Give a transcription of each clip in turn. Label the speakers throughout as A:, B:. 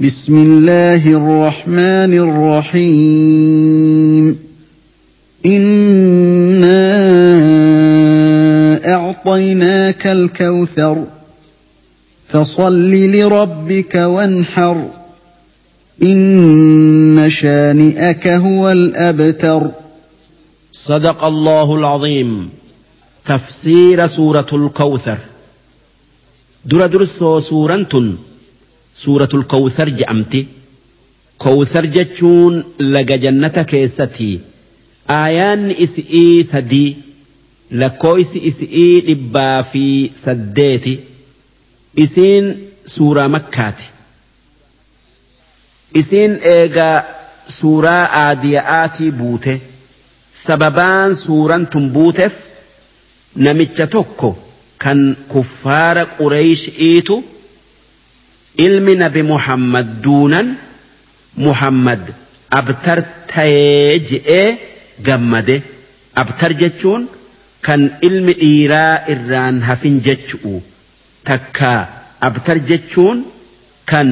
A: بسم الله الرحمن الرحيم. إنا أعطيناك الكوثر فصل لربك وانحر. إن شانئك هو الأبتر.
B: صدق الله العظيم. تفسير سورة الكوثر. در درسو سورة suuratul kowsar je'amti kowsar jechuun laga jannata keessati aayaanni isii sadii lakkooysi isii dhibbaa fi saddeeti isiin suuraa makkaati. Isiin eegaa suuraa aadiya'aatii buute sababaan suuraan tun buuteef namicha tokko kan kuffaara qureeshi'iitu ilmi nabi muhammad duunan muhammad abtar ta'ee je'ee gammade. Abtar jechuun kan ilmi dhiiraa irraan hafin jechu'u. Takka abtar jechuun kan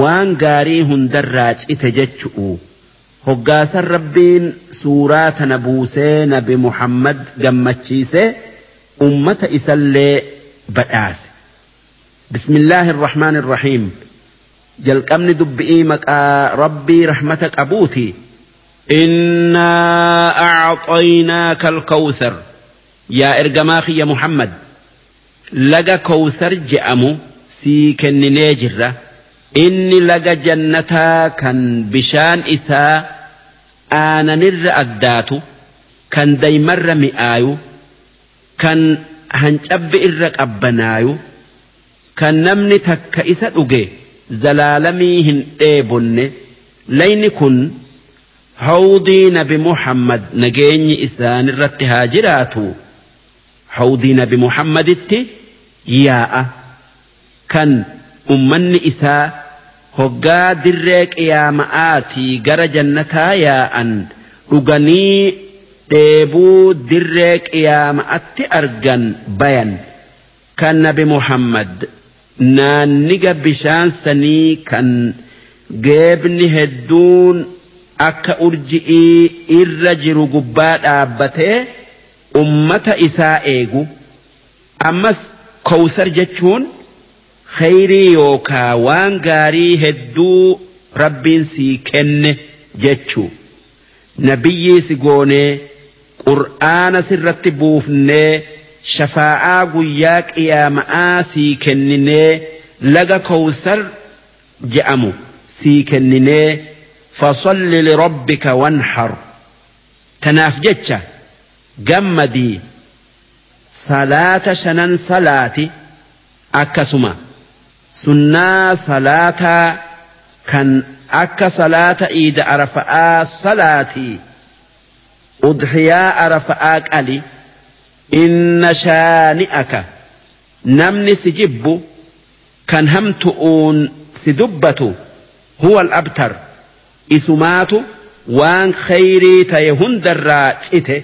B: waan gaarii hundarraa cite jechu'u. hoggaasan rabbiin suuraa tana buusee nabi muhammad gammachiise ummata isallee badhaase بسم الله الرحمن الرحيم جل كمن دبئيمك ربي رحمتك أبوتي إنا أعطيناك الكوثر يا إرقماخي يا محمد لقى كوثر جأمو سيك النيجرة إني لقى جنتا كان بشان اساء أنا نر أداتو كان ديمر مئايو كان هنجب إرق أبنايو kan namni takka isa dhuge zalaalamii hin dheebonne layni kun hawdii nabi muhammad nageenyi isaanirratti haa jiraatu. Hawdii nabi muhammaditti yaa'a. Kan ummanni isaa hoggaa dirree qiyaama'aatii gara jannataa yaa'an dhuganii dheebuu dirree qiyaama'atti argan bayan. Kan nabi muhammad naanniga bishaan sanii kan geebni hedduun akka urji'ii irra jiru gubbaa dhaabbatee ummata isaa eegu. Ammas kowsar jechuun khayrii yookaa waan gaarii hedduu rabbiin sii kenne jechuu. Nabiyyii si goonee qur'aana sirratti buufnee shafaa'aa guyyaa qiyaama'aa sii kenninee laga kowsar je'amu sii kenninee fasalli lirabbika wanhar tanaaf jecha gammadii salaata shanan salaati akkasuma sunnaa salaataa kan akka salaata iida arafa'aa salaatii udhiyaa arafa'aa qali إن شانئك نمني سجب كان همتؤون سدبة هو الأبتر إسماته وان خيري تيهند الرائته